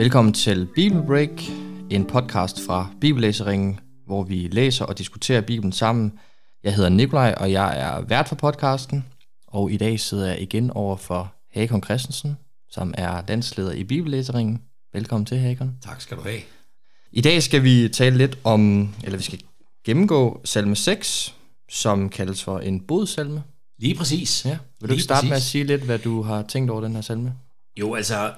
Velkommen til Bibelbreak, en podcast fra Bibellæseringen, hvor vi læser og diskuterer Bibelen sammen. Jeg hedder Nikolaj, og jeg er vært for podcasten, og i dag sidder jeg igen over for Hakon Christensen, som er landsleder i Bibellæseringen. Velkommen til, Hakon. Tak skal du have. I dag skal vi tale lidt om, eller vi skal gennemgå salme 6, som kaldes for en bodsalme. Lige præcis. Ja. Vil du starte præcis. med at sige lidt, hvad du har tænkt over den her salme? Jo, altså,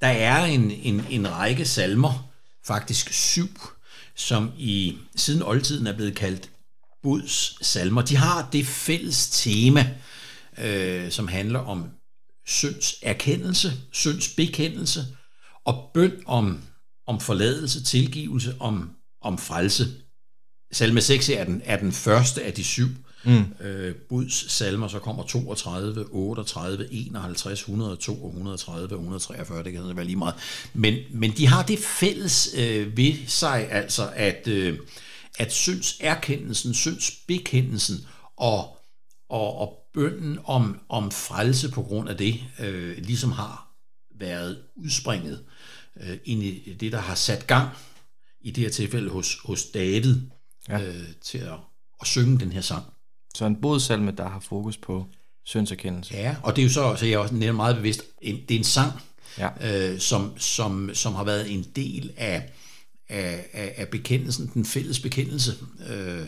der er en, en, en række salmer, faktisk syv, som i siden oldtiden er blevet kaldt Buds salmer. De har det fælles tema, øh, som handler om synds erkendelse, synds bekendelse og bøn om, om forladelse, tilgivelse, om, om frelse. Salme 6 er den, er den første af de syv mm. øh, buds salmer, så kommer 32, 38, 51, 102 og 130 og 143, det kan være lige meget. Men, men de har det fælles øh, ved sig, altså at, øh, at synds erkendelsen, synds bekendelsen og, og, og bønden om, om frelse på grund af det, øh, ligesom har været udspringet øh, ind i det, der har sat gang i det her tilfælde hos, hos David ja. øh, til at, at synge den her sang. Så en bodsalme, der har fokus på syndserkendelse. Ja, og det er jo så, så jeg også nævner meget bevidst, en, det er en sang, ja. øh, som, som, som har været en del af, af, af, af bekendelsen, den fælles bekendelse, øh,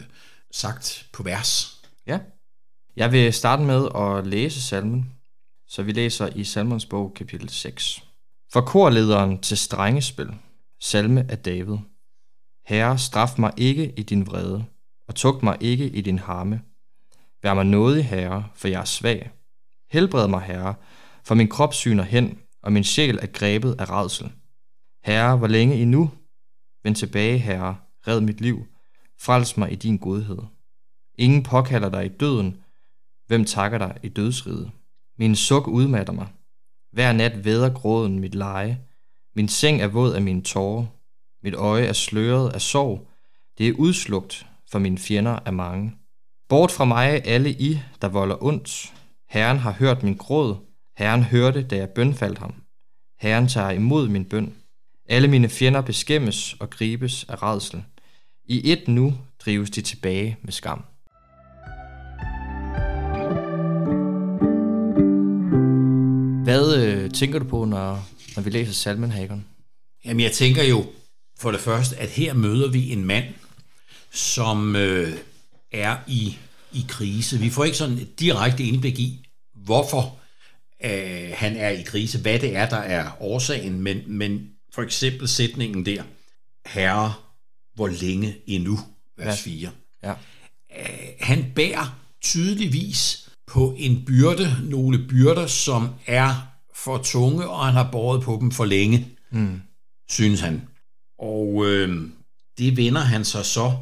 sagt på vers. Ja. Jeg vil starte med at læse salmen, så vi læser i salmens bog kapitel 6. For korlederen til strengespil, salme af David. Herre, straf mig ikke i din vrede, og tugt mig ikke i din harme. Vær mig nådig, Herre, for jeg er svag. Helbred mig, Herre, for min krop syner hen, og min sjæl er grebet af redsel. Herre, hvor længe endnu? Vend tilbage, Herre, red mit liv, frels mig i din godhed. Ingen påkalder dig i døden, hvem takker dig i dødsriget? Min suk udmatter mig. Hver nat væder gråden mit leje. Min seng er våd af mine tårer. Mit øje er sløret af sorg. Det er udslugt, for mine fjender er mange. Bort fra mig alle I, der volder ondt. Herren har hørt min gråd. Herren hørte, da jeg bønfaldt ham. Herren tager imod min bøn. Alle mine fjender beskæmmes og gribes af redsel. I et nu drives de tilbage med skam. Hvad øh, tænker du på, når, når vi læser salmen, Hagen? Jamen, jeg tænker jo for det første, at her møder vi en mand, som øh, er i, i krise. Vi får ikke sådan et direkte indblik i, hvorfor øh, han er i krise, hvad det er, der er årsagen, men, men for eksempel sætningen der, Herre, hvor længe endnu, vers 4. Ja. Øh, han bærer tydeligvis på en byrde, nogle byrder, som er for tunge, og han har båret på dem for længe, mm. synes han. Og øh, det vender han sig så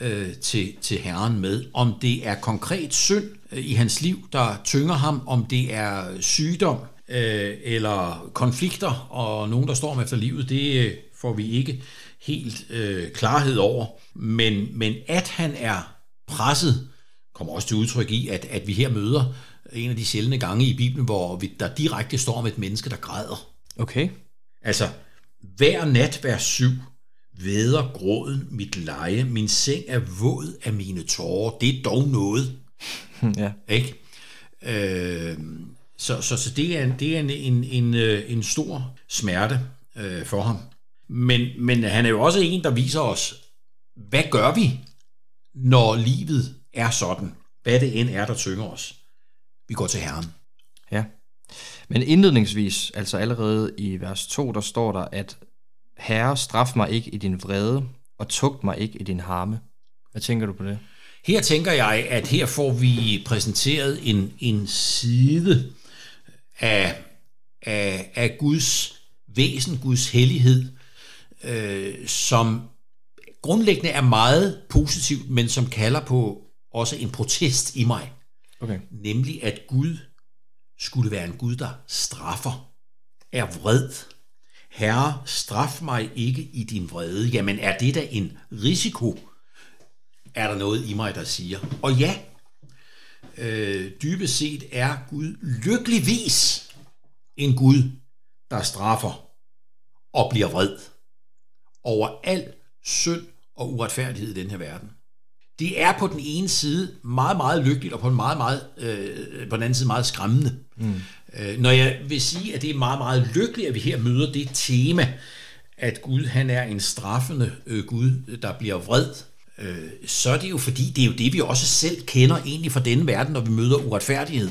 øh, til, til Herren med. Om det er konkret synd øh, i hans liv, der tynger ham, om det er sygdom øh, eller konflikter og nogen, der står om efter livet, det øh, får vi ikke helt øh, klarhed over. Men, men at han er presset, kommer også til udtryk i, at, at vi her møder en af de sjældne gange i Bibelen, hvor vi, der direkte står om et menneske, der græder. Okay. Altså, hver nat, hver syv, væder gråden mit leje, min seng er våd af mine tårer. Det er dog noget. ja. Ikke? Øh, så, så, så det er, en, det er en, en, en, øh, en stor smerte øh, for ham. Men, men han er jo også en, der viser os, hvad gør vi, når livet er sådan? Hvad det end er, der tynger os. Vi går til Herren. Ja. Men indledningsvis, altså allerede i vers 2, der står der, at Herre, straf mig ikke i din vrede, og tugt mig ikke i din harme. Hvad tænker du på det? Her tænker jeg, at her får vi præsenteret en, en side af, af, af Guds væsen, Guds hellighed, øh, som grundlæggende er meget positivt, men som kalder på også en protest i mig. Okay. Nemlig at Gud skulle være en Gud, der straffer, er vred, Herre, straf mig ikke i din vrede. Jamen, er det da en risiko? Er der noget i mig, der siger. Og ja, øh, dybest set er Gud lykkeligvis en Gud, der straffer. og bliver vred over al synd og uretfærdighed i den her verden. Det er på den ene side meget, meget lykkeligt, og på den, meget, meget, øh, på den anden side meget skræmmende. Mm. Øh, når jeg vil sige, at det er meget, meget lykkeligt, at vi her møder det tema, at Gud han er en straffende øh, Gud, der bliver vred, øh, så er det jo fordi, det er jo det, vi også selv kender egentlig fra denne verden, når vi møder uretfærdighed.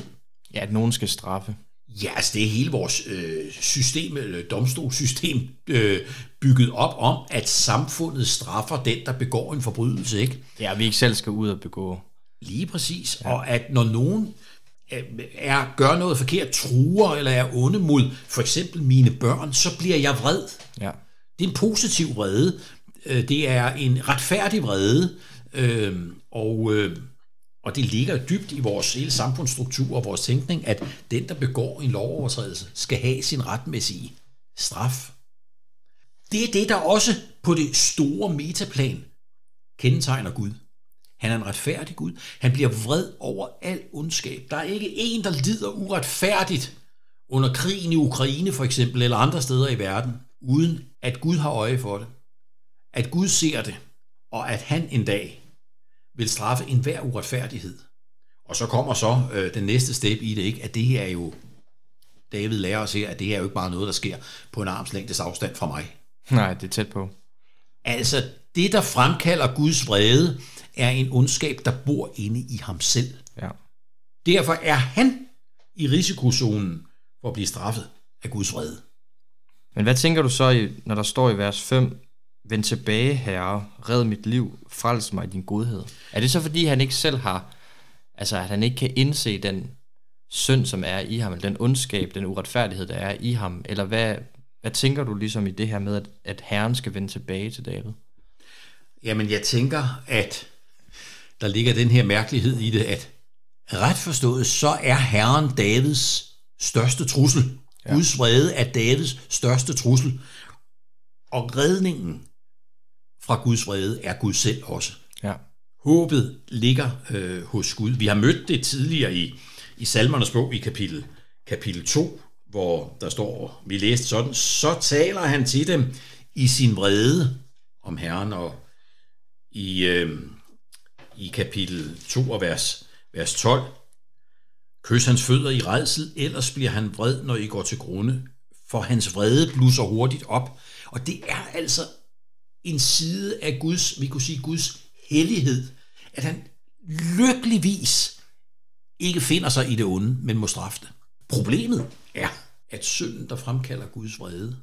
Ja, at nogen skal straffe. Ja, altså det er hele vores øh, system, eller domstolssystem, øh, bygget op om, at samfundet straffer den, der begår en forbrydelse, ikke? Ja, vi ikke selv skal ud og begå. Lige præcis. Ja. Og at når nogen er, gør noget forkert, truer eller er onde mod for eksempel mine børn, så bliver jeg vred. Ja. Det er en positiv vrede. Øh, det er en retfærdig vrede. Øh, og, øh, og det ligger dybt i vores hele samfundsstruktur og vores tænkning, at den, der begår en lovovertrædelse, skal have sin retmæssige straf. Det er det, der også på det store metaplan kendetegner Gud. Han er en retfærdig Gud. Han bliver vred over al ondskab. Der er ikke en, der lider uretfærdigt under krigen i Ukraine for eksempel, eller andre steder i verden, uden at Gud har øje for det. At Gud ser det, og at han en dag vil straffe enhver uretfærdighed. Og så kommer så øh, den næste step i det, ikke? at det her er jo, David lærer os her, at det her er jo ikke bare noget, der sker på en armslængdes afstand fra mig. Nej, det er tæt på. Altså, det der fremkalder Guds vrede, er en ondskab, der bor inde i ham selv. Ja. Derfor er han i risikozonen for at blive straffet af Guds vrede. Men hvad tænker du så, når der står i vers 5, Vend tilbage, herre, red mit liv, frels mig i din godhed. Er det så, fordi han ikke selv har, altså at han ikke kan indse den synd, som er i ham, eller den ondskab, den uretfærdighed, der er i ham, eller hvad, hvad tænker du ligesom i det her med, at, at herren skal vende tilbage til David? Jamen, jeg tænker, at der ligger den her mærkelighed i det, at ret forstået, så er herren Davids største trussel. Ja. Guds vrede er Davids største trussel. Og redningen fra Guds vrede er Gud selv også. Ja. Håbet ligger øh, hos Gud. Vi har mødt det tidligere i, i salmernes bog i kapitel, kapitel 2, hvor der står, vi læste sådan, så taler han til dem i sin vrede om Herren, og i, øh, i kapitel 2 og vers, vers 12, Kys hans fødder i redsel, ellers bliver han vred, når I går til grunde, for hans vrede blusser hurtigt op. Og det er altså en side af Guds, vi kunne sige Guds hellighed, at han lykkeligvis ikke finder sig i det onde, men må straffe det. Problemet er, at synden, der fremkalder Guds vrede,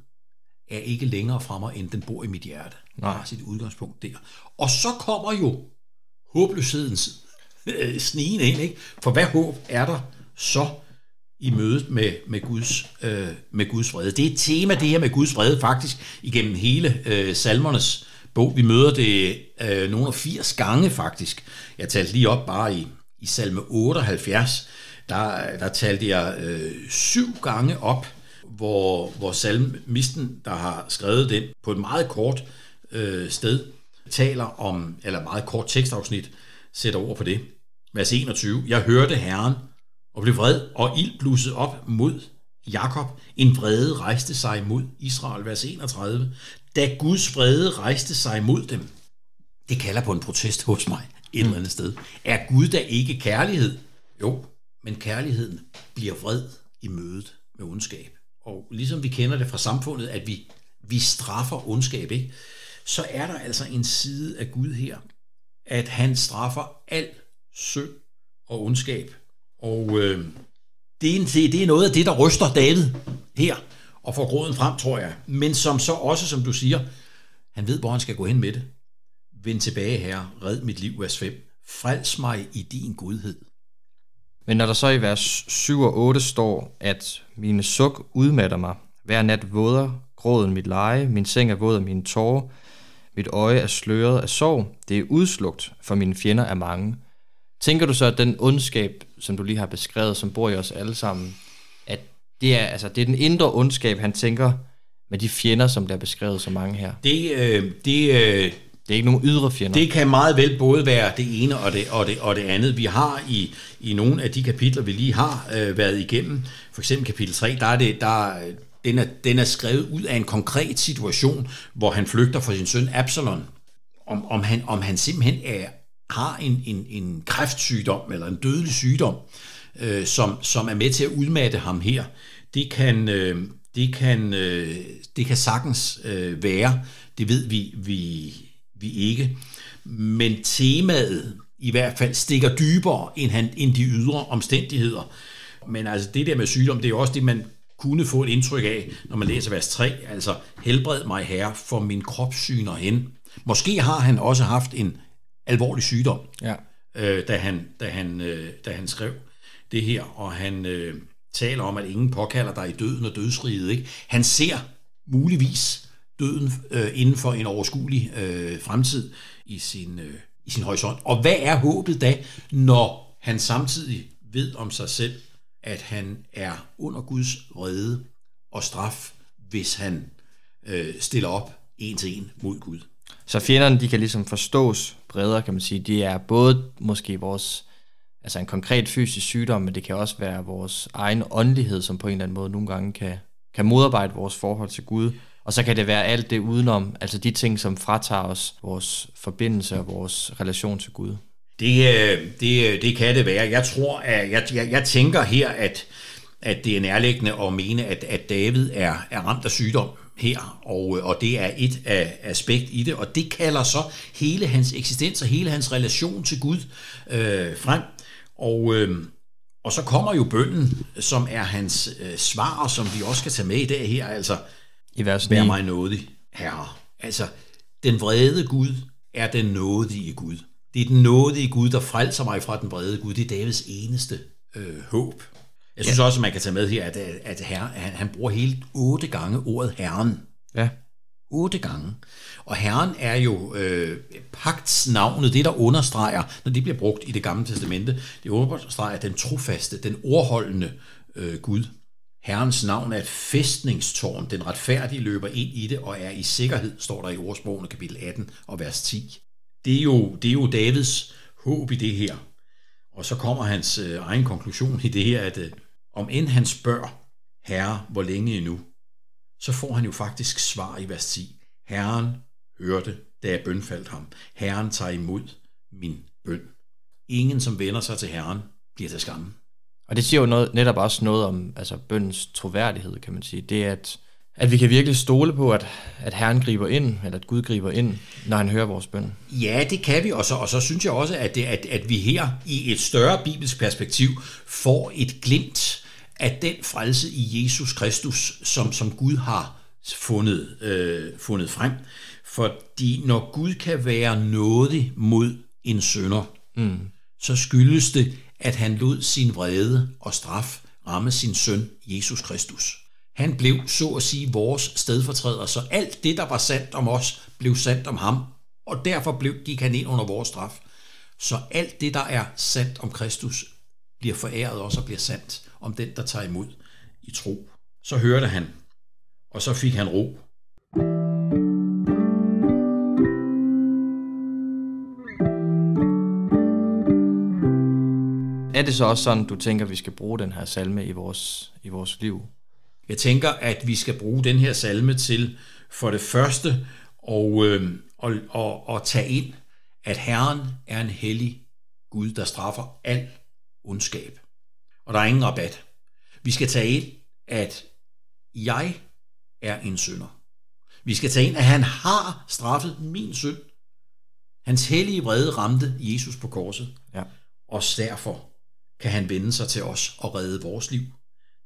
er ikke længere fra mig, end den bor i mit hjerte. Nej. har sit udgangspunkt der. Og så kommer jo håbløshedens øh, snigende ind, ikke? For hvad håb er der så i mødet med, med, Guds, øh, med Guds vrede. Det er et tema, det her med Guds vrede, faktisk igennem hele øh, salmernes bog. Vi møder det øh, nogle af 80 gange, faktisk. Jeg talte lige op bare i, i salme 78, der, der talte jeg øh, syv gange op, hvor, hvor salmisten, der har skrevet den på et meget kort øh, sted, taler om, eller meget kort tekstafsnit, sætter over på det. Vers 21. Jeg hørte Herren, og blev vred, og ild blussede op mod Jakob. En vrede rejste sig mod Israel, vers 31. Da Guds vrede rejste sig mod dem. Det kalder på en protest hos mig et eller andet sted. Er Gud da ikke kærlighed? Jo, men kærligheden bliver vred i mødet med ondskab. Og ligesom vi kender det fra samfundet, at vi, vi straffer ondskab, ikke? så er der altså en side af Gud her, at han straffer al synd og ondskab og øh, det, er, det er noget af det, der ryster David her og får gråden frem, tror jeg. Men som så også, som du siger, han ved, hvor han skal gå hen med det. Vend tilbage, her, red mit liv, vers 5. Frels mig i din godhed. Men når der så i vers 7 og 8 står, at mine suk udmatter mig, hver nat våder gråden mit leje, min seng er våd af mine tårer, mit øje er sløret af sorg, det er udslugt, for mine fjender er mange. Tænker du så, at den ondskab, som du lige har beskrevet, som bor i os alle sammen, at det er, altså, det er den indre ondskab, han tænker med de fjender, som der er beskrevet så mange her? Det, øh, det, øh, det er ikke nogen ydre fjender. Det kan meget vel både være det ene og det, og det, og det andet. Vi har i, i nogle af de kapitler, vi lige har øh, været igennem, for eksempel kapitel 3, der er det, der, den er, den er skrevet ud af en konkret situation, hvor han flygter fra sin søn Absalon. Om, om, han, om han simpelthen er, har en, en, en kræftsygdom, eller en dødelig sygdom, øh, som, som er med til at udmatte ham her, det kan, øh, det kan, øh, det kan sagtens øh, være. Det ved vi, vi, vi ikke. Men temaet i hvert fald stikker dybere end, han, end de ydre omstændigheder. Men altså det der med sygdom, det er jo også det, man kunne få et indtryk af, når man læser vers 3, altså helbred mig herre, for min krop syner hen. Måske har han også haft en alvorlig sygdom, Ja. øh, da, han, da, han, øh, da han skrev det her, og han øh, taler om, at ingen påkalder dig i døden og dødsriget. Ikke? Han ser muligvis døden øh, inden for en overskuelig øh, fremtid i sin, øh, i sin horisont. Og hvad er håbet da, når han samtidig ved om sig selv, at han er under Guds vrede og straf, hvis han øh, stiller op en til en mod Gud. Så fjenderne, de kan ligesom forstås bredere, kan man sige. De er både måske vores, altså en konkret fysisk sygdom, men det kan også være vores egen åndelighed, som på en eller anden måde nogle gange kan, kan modarbejde vores forhold til Gud. Og så kan det være alt det udenom, altså de ting, som fratager os vores forbindelse og vores relation til Gud. Det, øh, det, øh, det kan det være. Jeg tror, at jeg, jeg, jeg tænker her, at, at det er nærliggende at mene, at, at David er, er ramt af sygdom her, og, og det er et af aspekt i det, og det kalder så hele hans eksistens og hele hans relation til Gud øh, frem. Og, øh, og så kommer jo bønden, som er hans øh, svar, som vi også skal tage med i dag her, altså I vers 9. Vær mig nådig, herre. Altså, den vrede Gud er den nådige Gud. Det er den nådige Gud, der frelser mig fra den vrede Gud. Det er Davids eneste øh, håb. Jeg synes ja. også, at man kan tage med her, at, at herre, han, han bruger hele otte gange ordet Herren. Ja. Otte gange. Og Herren er jo øh, pagtsnavnet, det der understreger, når det bliver brugt i det gamle testamente, det understreger den trofaste, den ordholdende øh, Gud. Herrens navn er et fæstningstårn. Den retfærdige løber ind i det og er i sikkerhed, står der i ordsprogene kapitel 18 og vers 10. Det er jo, det er jo Davids håb i det her. Og så kommer hans øh, egen konklusion i det her, at øh, om end han spørger, Herre, hvor længe endnu, så får han jo faktisk svar i vers 10. Herren hørte, da jeg bønfaldt ham. Herren tager imod min bøn. Ingen, som vender sig til Herren, bliver til skamme. Og det siger jo noget, netop også noget om altså bøndens troværdighed, kan man sige. Det er, at, at vi kan virkelig stole på, at, at Herren griber ind, eller at Gud griber ind, når han hører vores bøn. Ja, det kan vi, og så, og så synes jeg også, at, det, at, at vi her i et større bibelsk perspektiv får et glimt af den frelse i Jesus Kristus, som, som Gud har fundet, øh, fundet frem. Fordi når Gud kan være nådig mod en sønder, mm. så skyldes det, at han lod sin vrede og straf ramme sin søn Jesus Kristus. Han blev så at sige vores stedfortræder, så alt det, der var sandt om os, blev sandt om ham, og derfor blev, gik han ind under vores straf. Så alt det, der er sandt om Kristus, bliver foræret også og bliver sandt om den, der tager imod i tro. Så hørte han, og så fik han ro. Er det så også sådan, du tænker, vi skal bruge den her salme i vores, i vores liv? Jeg tænker, at vi skal bruge den her salme til for det første og, øh, og, og, og tage ind, at Herren er en hellig Gud, der straffer al ondskab. Og der er ingen rabat. Vi skal tage ind, at jeg er en synder. Vi skal tage ind, at han har straffet min synd. Hans hellige vrede ramte Jesus på korset. Ja. Og derfor kan han vende sig til os og redde vores liv.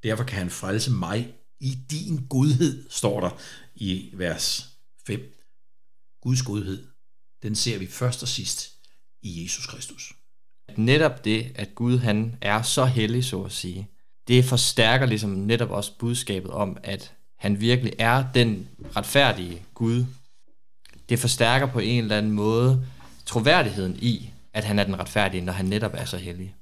Derfor kan han frelse mig i din godhed, står der i vers 5. Guds godhed, den ser vi først og sidst i Jesus Kristus. Netop det, at Gud han er så hellig, så at sige, det forstærker ligesom netop også budskabet om, at han virkelig er den retfærdige Gud. Det forstærker på en eller anden måde troværdigheden i, at han er den retfærdige, når han netop er så hellig.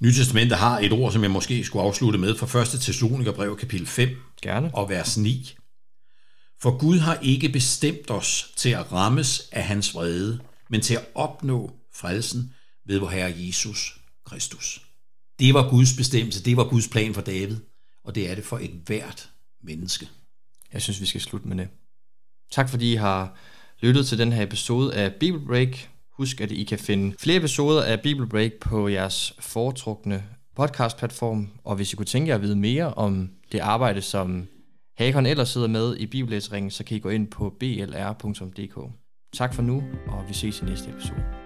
Nytestamentet har et ord, som jeg måske skulle afslutte med fra 1. Thessalonikerbrev kapitel 5 Gerne. og vers 9. For Gud har ikke bestemt os til at rammes af hans vrede, men til at opnå frelsen ved vor Herre Jesus Kristus. Det var Guds bestemmelse, det var Guds plan for David, og det er det for et hvert menneske. Jeg synes, vi skal slutte med det. Tak fordi I har lyttet til den her episode af Bible Break. Husk, at I kan finde flere episoder af Bible Break på jeres foretrukne podcastplatform, og hvis I kunne tænke jer at vide mere om det arbejde, som Hakon ellers sidder med i Bibellæseringen, så kan I gå ind på blr.dk. Tak for nu, og vi ses i næste episode.